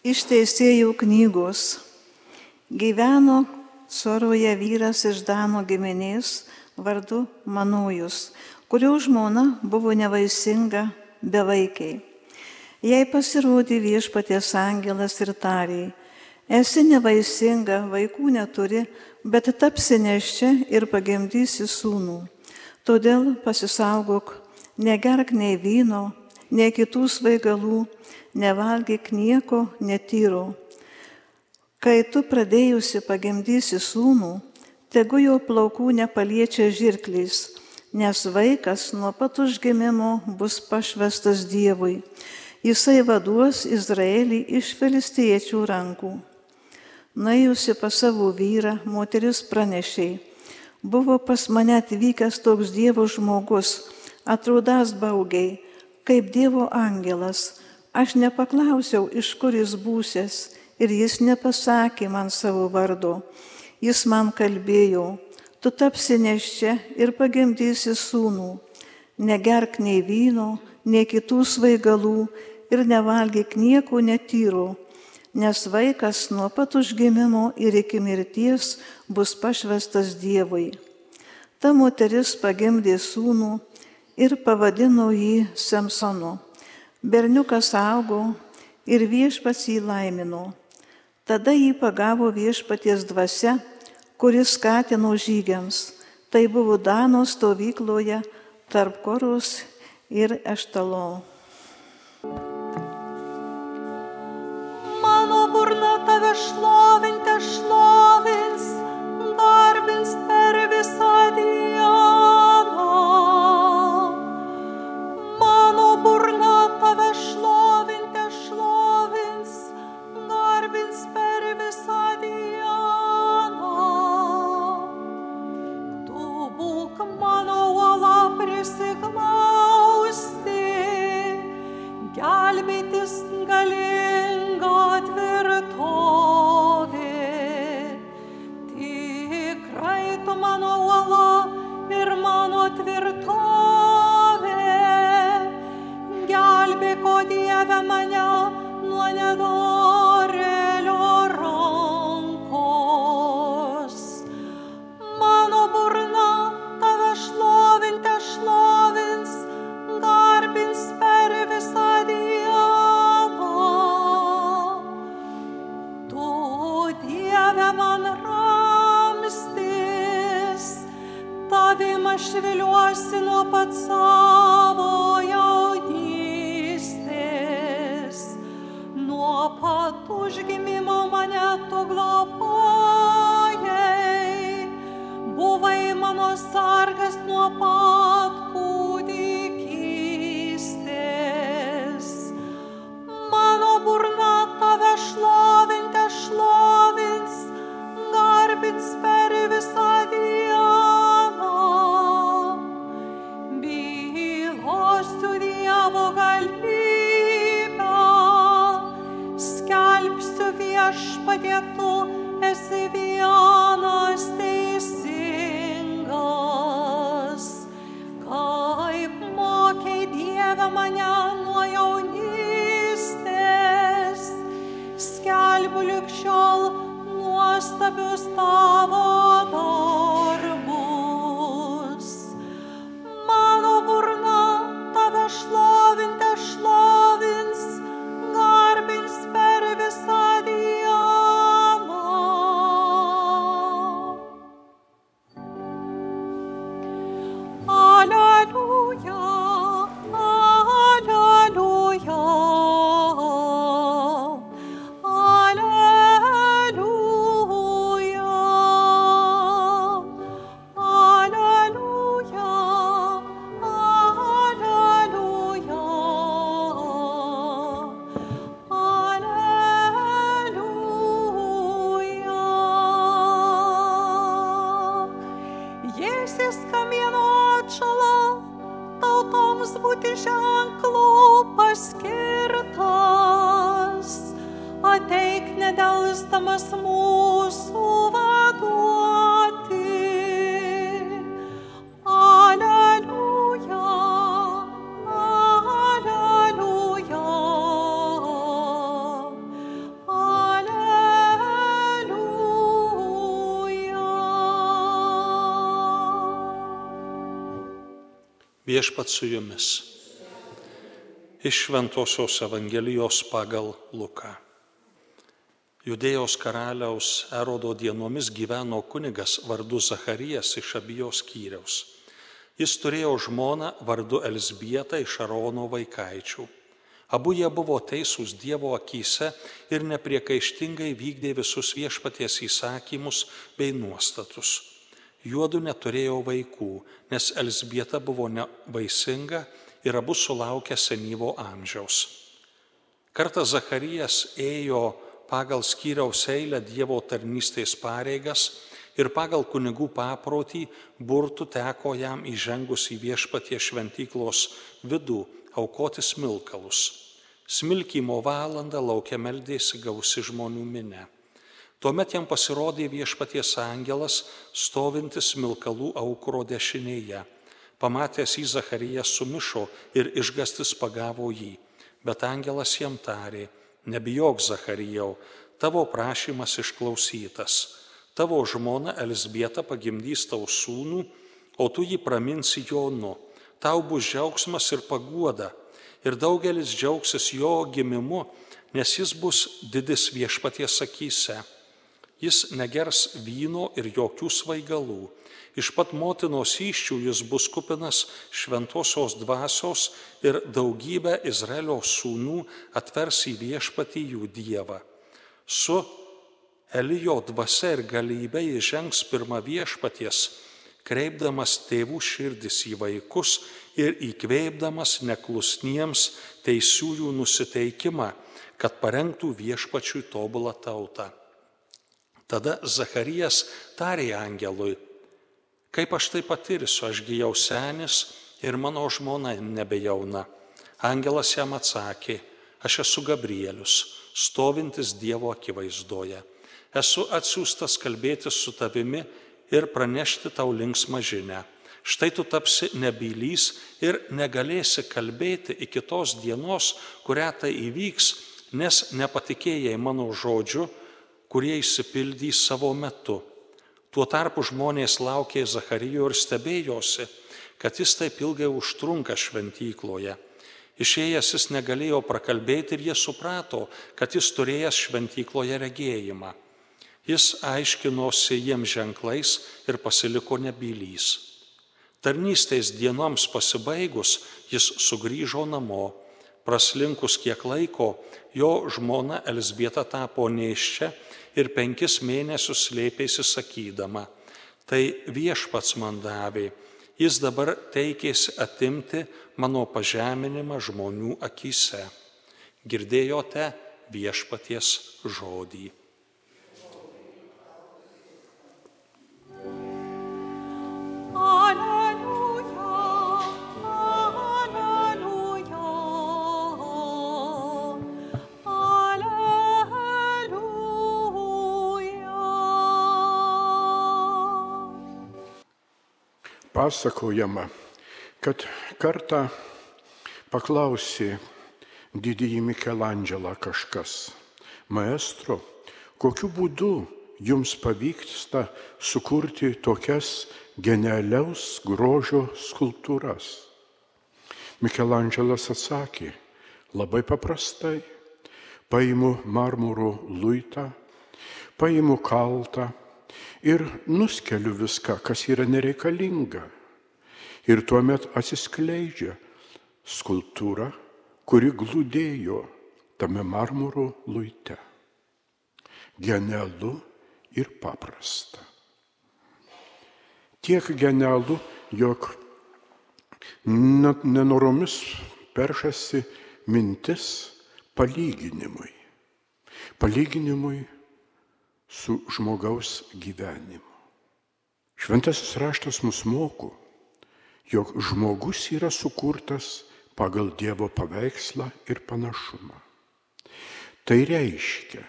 Iš teisėjų knygos gyveno Soroje vyras iš Dano giminės vardu Manojus, kurio žmona buvo nevaisinga bevaikiai. Jei pasirodė viešpaties angelas ir tarė, esi nevaisinga, vaikų neturi, bet tapsi neščia ir pagimdysi sūnų. Todėl pasisaugok, negerk nei vyno, nei kitų svaigalų, nevalgyk nieko netyro. Kai tu pradėjusi pagimdysi sūnų, tegu jo plaukų nepaliečia žirkliais, nes vaikas nuo pat užgimimo bus pašvestas Dievui. Jisai vaduos Izraelį iš filistiečių rankų. Najusi pas savo vyrą, moteris pranešiai Buvo pas mane atvykęs toks Dievo žmogus, atrodas baugiai, kaip Dievo angelas. Aš nepaklausiau, iš kur jis būsės, ir jis nepasakė man savo vardo. Jis man kalbėjo, tu tapsi neščia ir pagimdysi sūnų. Negerk nei vyno, nei kitų svaigalų ir nevalgyk nieko netyro nes vaikas nuo pat užgimimo ir iki mirties bus pašvestas Dievui. Ta moteris pagimdė sūnų ir pavadino jį Samsonu. Berniukas augo ir viešpats jį laimino. Tada jį pagavo viešpaties dvasia, kuris skatino žygiams. Tai buvo Dano stovykloje tarp Koros ir Eštalo. burna tave šlovinti šlovins, o Dieve mane nuo nedorelio rankos. Mano burna tave šlovinti šlovins, garbins per visą dieną. Tu, Dieve, man ramstis, tavim aš viliuosi nuo pat savo Papa. Mane nuo jaunystės, skelbiu likščiol nuostabius tavo darbus. Viešpat su jumis. Iš Šventojios Evangelijos pagal Luką. Judėjos karaliaus Erodo dienomis gyveno kunigas vardu Zacharijas iš abijos kyriaus. Jis turėjo žmoną vardu Elsbietą iš Arono vaikaičių. Abu jie buvo teisūs Dievo akise ir nepriekaištingai vykdė visus viešpaties įsakymus bei nuostatus. Juodu neturėjo vaikų, nes Elsbieta buvo nevaisinga ir abu sulaukė senyvo amžiaus. Kartą Zacharijas ėjo pagal skyriaus eilę Dievo tarnystės pareigas ir pagal kunigų paprotį burtų teko jam įžengus į viešpatie šventyklos vidų aukoti smilkalus. Smilkymo valandą laukia meldėsi gausi žmonių minė. Tuomet jam pasirodė viešpaties angelas, stovintis Milkalų aukuro dešinėje. Pamatęs į Zachariją sumišo ir išgastis pagavo jį. Bet angelas jam tarė, nebijok Zacharijau, tavo prašymas išklausytas. Tavo žmona Elsbieta pagimdys tau sūnų, o tu jį praminsi Jonu. Tau bus džiaugsmas ir paguoda. Ir daugelis džiaugsis jo gimimu, nes jis bus didis viešpaties akise Jis negers vyno ir jokių svaigalų. Iš pat motinos iščių jis bus kupinas šventosios dvasios ir daugybę Izraelio sūnų atvers į viešpatį jų dievą. Su Elijo dvasia ir galybė jis žengs pirmą viešpaties, kreipdamas tėvų širdis į vaikus ir įkveipdamas neklusniems teisiųjų nusiteikimą, kad parengtų viešpačiui tobulą tautą. Tada Zacharijas tarė angelui, kaip aš tai patirsiu, ašgi jau senis ir mano žmona nebejauna. Angelas jam atsakė, aš esu Gabrielius, stovintis Dievo akivaizdoje. Esu atsiųstas kalbėti su tavimi ir pranešti tau linksmą žinę. Štai tu tapsi nebylys ir negalėsi kalbėti iki tos dienos, kurią tai įvyks, nes nepatikėjai mano žodžiu kurie išsipildys savo metu. Tuo tarpu žmonės laukė Zacharijo ir stebėjosi, kad jis taip ilgai užtrunka šventykloje. Išėjęs jis negalėjo prakalbėti ir jie suprato, kad jis turėjęs šventykloje regėjimą. Jis aiškinosi jiems ženklais ir pasiliko nebylys. Tarnystės dienoms pasibaigus jis sugrįžo namo. Praslinkus kiek laiko, jo žmona Elsbieta tapo neiščia ir penkis mėnesius slėpėsi sakydama, tai viešpats man davė, jis dabar teikėsi atimti mano pažeminimą žmonių akise. Girdėjote viešpaties žodį. Pasakojama, kad kartą paklausė didįjį Mikelandželą kažkas, maestro, kokiu būdu jums pavyksta sukurti tokias genialiaus grožio skulptūras? Mikelandželas atsakė, labai paprastai, paimu marmuro luitą, paimu kaltą, ir nuskeliu viską, kas yra nereikalinga. Ir tuomet atsiskleidžia skulptūra, kuri glūdėjo tame marmuro luite. Genialu ir paprasta. Tiek genialu, jog nenoromis peršasi mintis palyginimui. Palyginimui su žmogaus gyvenimu. Šventasis raštas mus moko, jog žmogus yra sukurtas pagal Dievo paveikslą ir panašumą. Tai reiškia,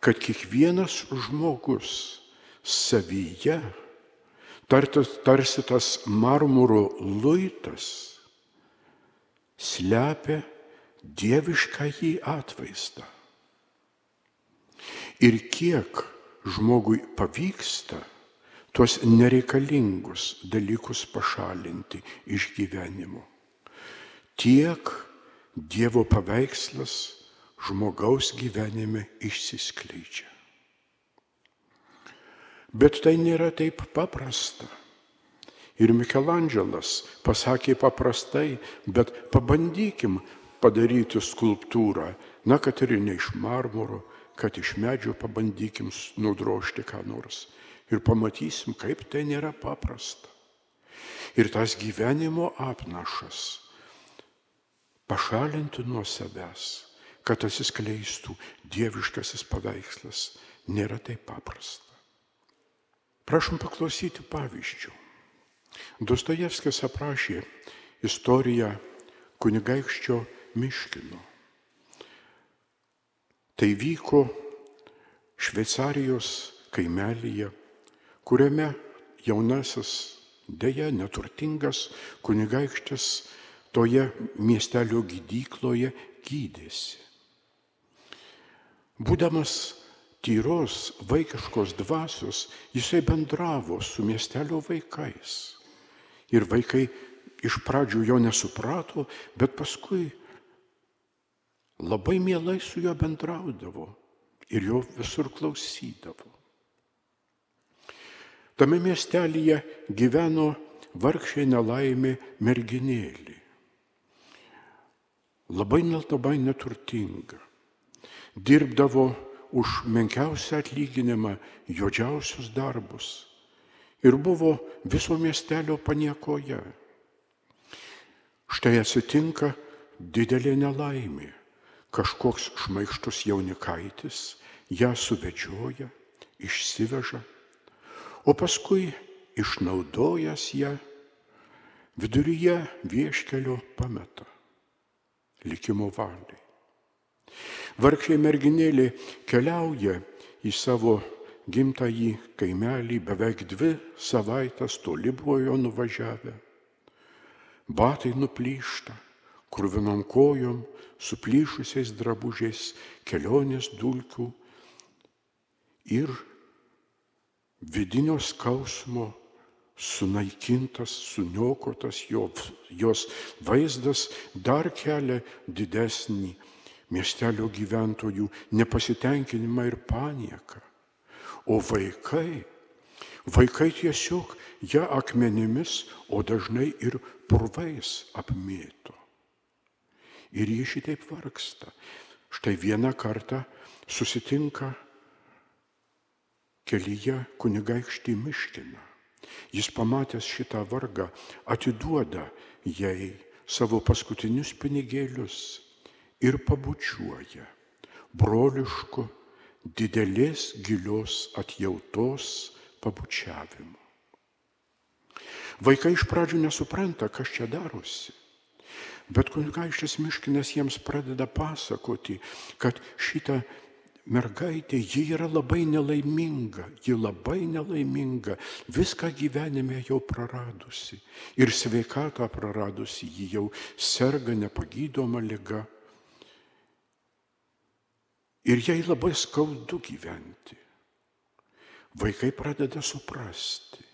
kad kiekvienas žmogus savyje, tarsi tas marmuro luitas, slepia dievišką jį atvaizdą. Ir kiek žmogui pavyksta tuos nereikalingus dalykus pašalinti iš gyvenimo. Tiek Dievo paveikslas žmogaus gyvenime išsiskleidžia. Bet tai nėra taip paprasta. Ir Mikelandželas pasakė paprastai, bet pabandykim padaryti skulptūrą, na, kad ir ne iš marmuro, kad iš medžio pabandykim nudrošti ką nors. Ir pamatysim, kaip tai nėra paprasta. Ir tas gyvenimo apnašas pašalinti nuo savęs, kad atsiskleistų dieviškasis paveikslas, nėra taip paprasta. Prašom paklausyti pavyzdžių. Dostojevskis aprašė istoriją kunigaikščio Miškino. Tai vyko Šveicarijos kaimelyje, kuriame jaunasis, dėja neturtingas kunigaikštis toje miestelio gydykloje gydėsi. Būdamas tyros vaikiškos dvasios, jisai bendravo su miestelio vaikais. Ir vaikai iš pradžių jo nesuprato, bet paskui labai mielai su juo bendraudavo ir jo visur klausydavo. Tame miestelėje gyveno vargšė nelaimė merginėlį. Labai labai neturtinga. Dirbdavo už menkiausią atlyginimą juodžiausius darbus. Ir buvo viso miestelio paniekoje. Štai atsitinka didelė nelaimė kažkoks šmaištus jaunikaitis ją suvedžioja, išsiveža, o paskui išnaudojęs ją viduryje vieškelio pameta likimo valiai. Vargšė merginėlė keliauja į savo gimtąjį kaimelį beveik dvi savaitės toli buvo jo nuvažiavę. Batai nuplyšta, kurvinom kojom, suplyšusiais drabužiais, kelionės dulkių ir vidinio skausmo sunaikintas, suniokotas jo, jos vaizdas dar kelia didesnį miestelio gyventojų nepasitenkinimą ir panieką. O vaikai, vaikai tiesiog ją akmenimis, o dažnai ir purvais apmėto ir jie šitaip vargsta. Štai vieną kartą susitinka kelyje kunigaikštį Miškiną. Jis pamatęs šitą vargą atiduoda jai savo paskutinius pinigėlius ir pabučiuoja brolišku didelės gilios atjautos pabučiavimu. Vaikai iš pradžių nesupranta, kas čia darosi. Bet kunigaikštis Miškinas jiems pradeda pasakoti, kad šita mergaitė, ji yra labai nelaiminga, ji labai nelaiminga, viską gyvenime jau praradusi. Ir sveikatą praradusi, ji jau serga nepagydoma lyga. Ir jai labai skaudu gyventi. Vaikai pradeda suprasti.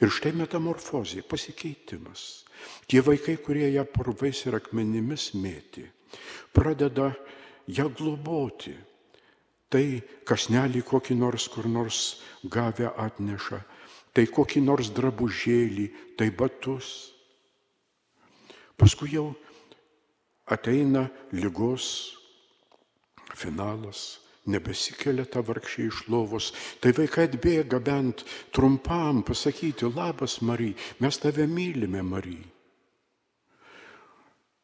Ir štai metamorfozė, pasikeitimas. Tie vaikai, kurie ją purvais ir akmenimis mėtė, pradeda ją globoti. Tai kasnelį kokį nors kur nors gavę atneša, tai kokį nors drabužėlį, tai batus. Paskui jau ateina lygos finalas, nebesikelia ta vargšė iš lovos, tai vaikai atbėga bent trumpam pasakyti, labas Marija, mes tave mylime Marija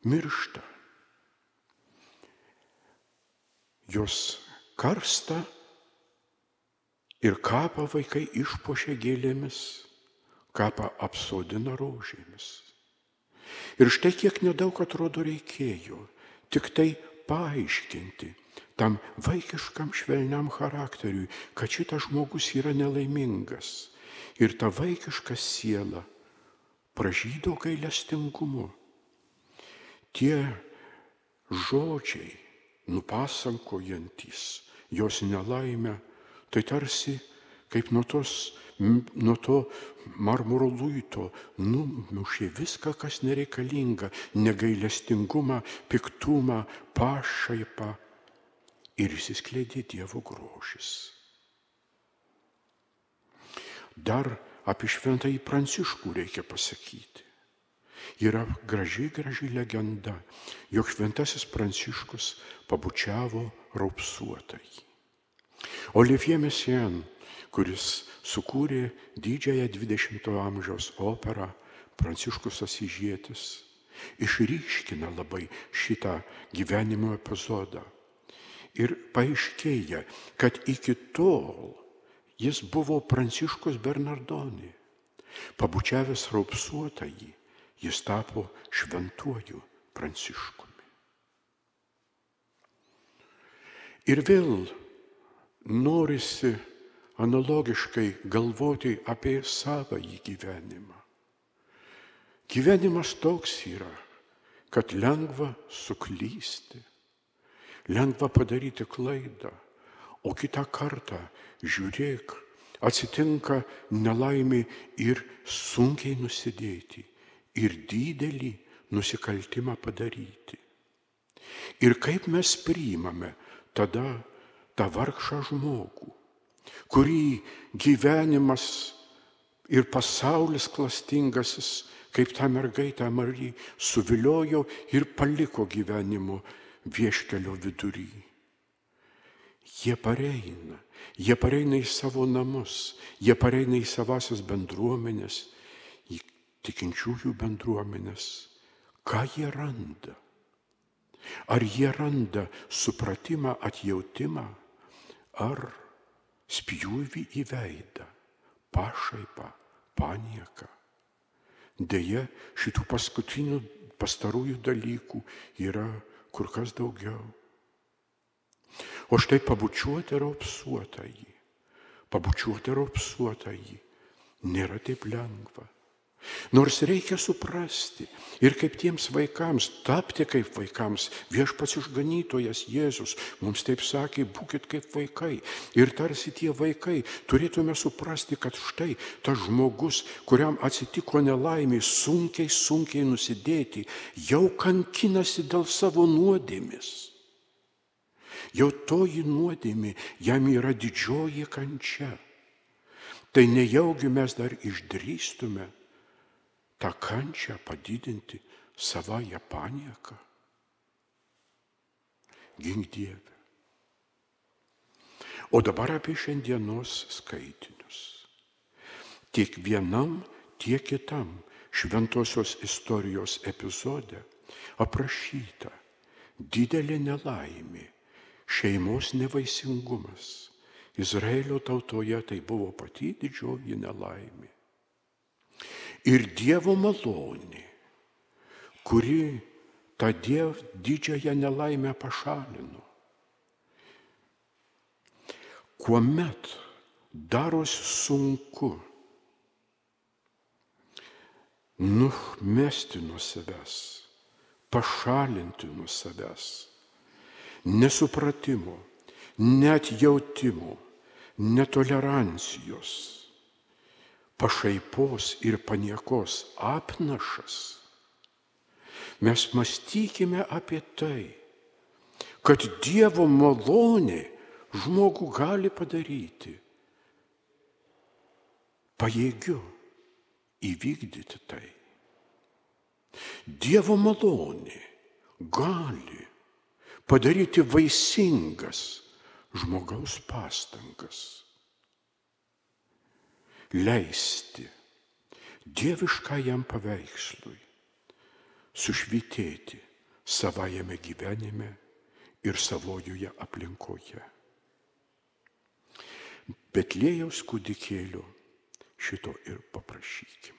miršta. Jos karsta ir kapą vaikai išpošia gėlėmis, kapą apsodina rožėmis. Ir štai kiek nedaug atrodo reikėjo, tik tai paaiškinti tam vaikiškam švelniam charakteriui, kad šitas žmogus yra nelaimingas. Ir ta vaikiška siela pražydo gailestingumu tie žodžiai nupasakojantis jos nelaimę, tai tarsi kaip nuo, tos, nuo to marmuro luito numušė viską, kas nereikalinga, negailestingumą, piktumą, pašaipą ir įsiskleidė Dievo grožis. Dar apie šventąjį Pranciškų reikia pasakyti. Yra graži, graži legenda, jog šventasis Pranciškus pabučiavo raupsuotąjį. Olivier Messiaen, kuris sukūrė didžiąją 20-ojo amžiaus operą Pranciškus Asižėtis, išryškina labai šitą gyvenimo epizodą. Ir paaiškėja, kad iki tol jis buvo Pranciškus Bernardoni. Pabučiavęs raupsuotąjį, jis tapo šventuoju Pranciškumi. Ir vėl norisi analogiškai galvoti apie savąjį gyvenimą. Gyvenimas toks yra, kad lengva suklysti, lengva padaryti klaidą, o kitą kartą žiūrėk, atsitinka nelaimė ir sunkiai nusidėti, ir didelį nusikaltimą padaryti. Ir kaip mes priimame tada tą vargšą žmogų, kurį gyvenimas ir pasaulis klastingasis, kaip tą mergaitę Mariją, suviliojo ir paliko gyvenimo vieškelio vidury. Jie pareina, jie pareina į savo namus, jie pareina į savasias bendruomenės, į tikinčiųjų bendruomenės. Ką jie randa? Ar jie randa supratimą, atjautimą, ar spjūvį į veidą, pašaipą, panieką. Deja, šitų paskutinių pastarųjų dalykų yra kur kas daugiau. O štai pabučiuoti raupsuotąjį, pabučiuoti raupsuotąjį nėra taip lengva. Nors reikia suprasti ir kaip tiems vaikams, tapti kaip vaikams, viešpats išganytojas Jėzus mums taip sakė, būkite kaip vaikai. Ir tarsi tie vaikai turėtume suprasti, kad štai tas žmogus, kuriam atsitiko nelaimė, sunkiai, sunkiai nusidėti, jau kankinasi dėl savo nuodėmis. Jau toji nuodėmė jam yra didžioji kančia. Tai nejaugi mes dar išdrįstume tą kančią padidinti savąją panieką. Gink Dieve. O dabar apie šiandienos skaitinius. Tiek vienam, tiek kitam šventosios istorijos epizode aprašyta didelė nelaimė, šeimos nevaisingumas. Izraelio tautoje tai buvo pati didžioji nelaimė ir Dievo malonė, kuri tą diev, didžiąją nelaimę pašalino. Kuomet darosi sunku numesti nuo savęs, pašalinti nuo savęs, nesupratimo, net jautimo, netolerancijos pašaipos ir paniekos apnašas, mes mąstykime apie tai, kad Dievo malonė žmogų gali padaryti pajėgiu įvykdyti tai. Dievo malonė gali padaryti vaisingas žmogaus pastangas leisti dieviškajam paveikslui sušvitėti savajame gyvenime ir savojoje aplinkoje. Betlėjaus kūdikėlio šito ir paprašykime.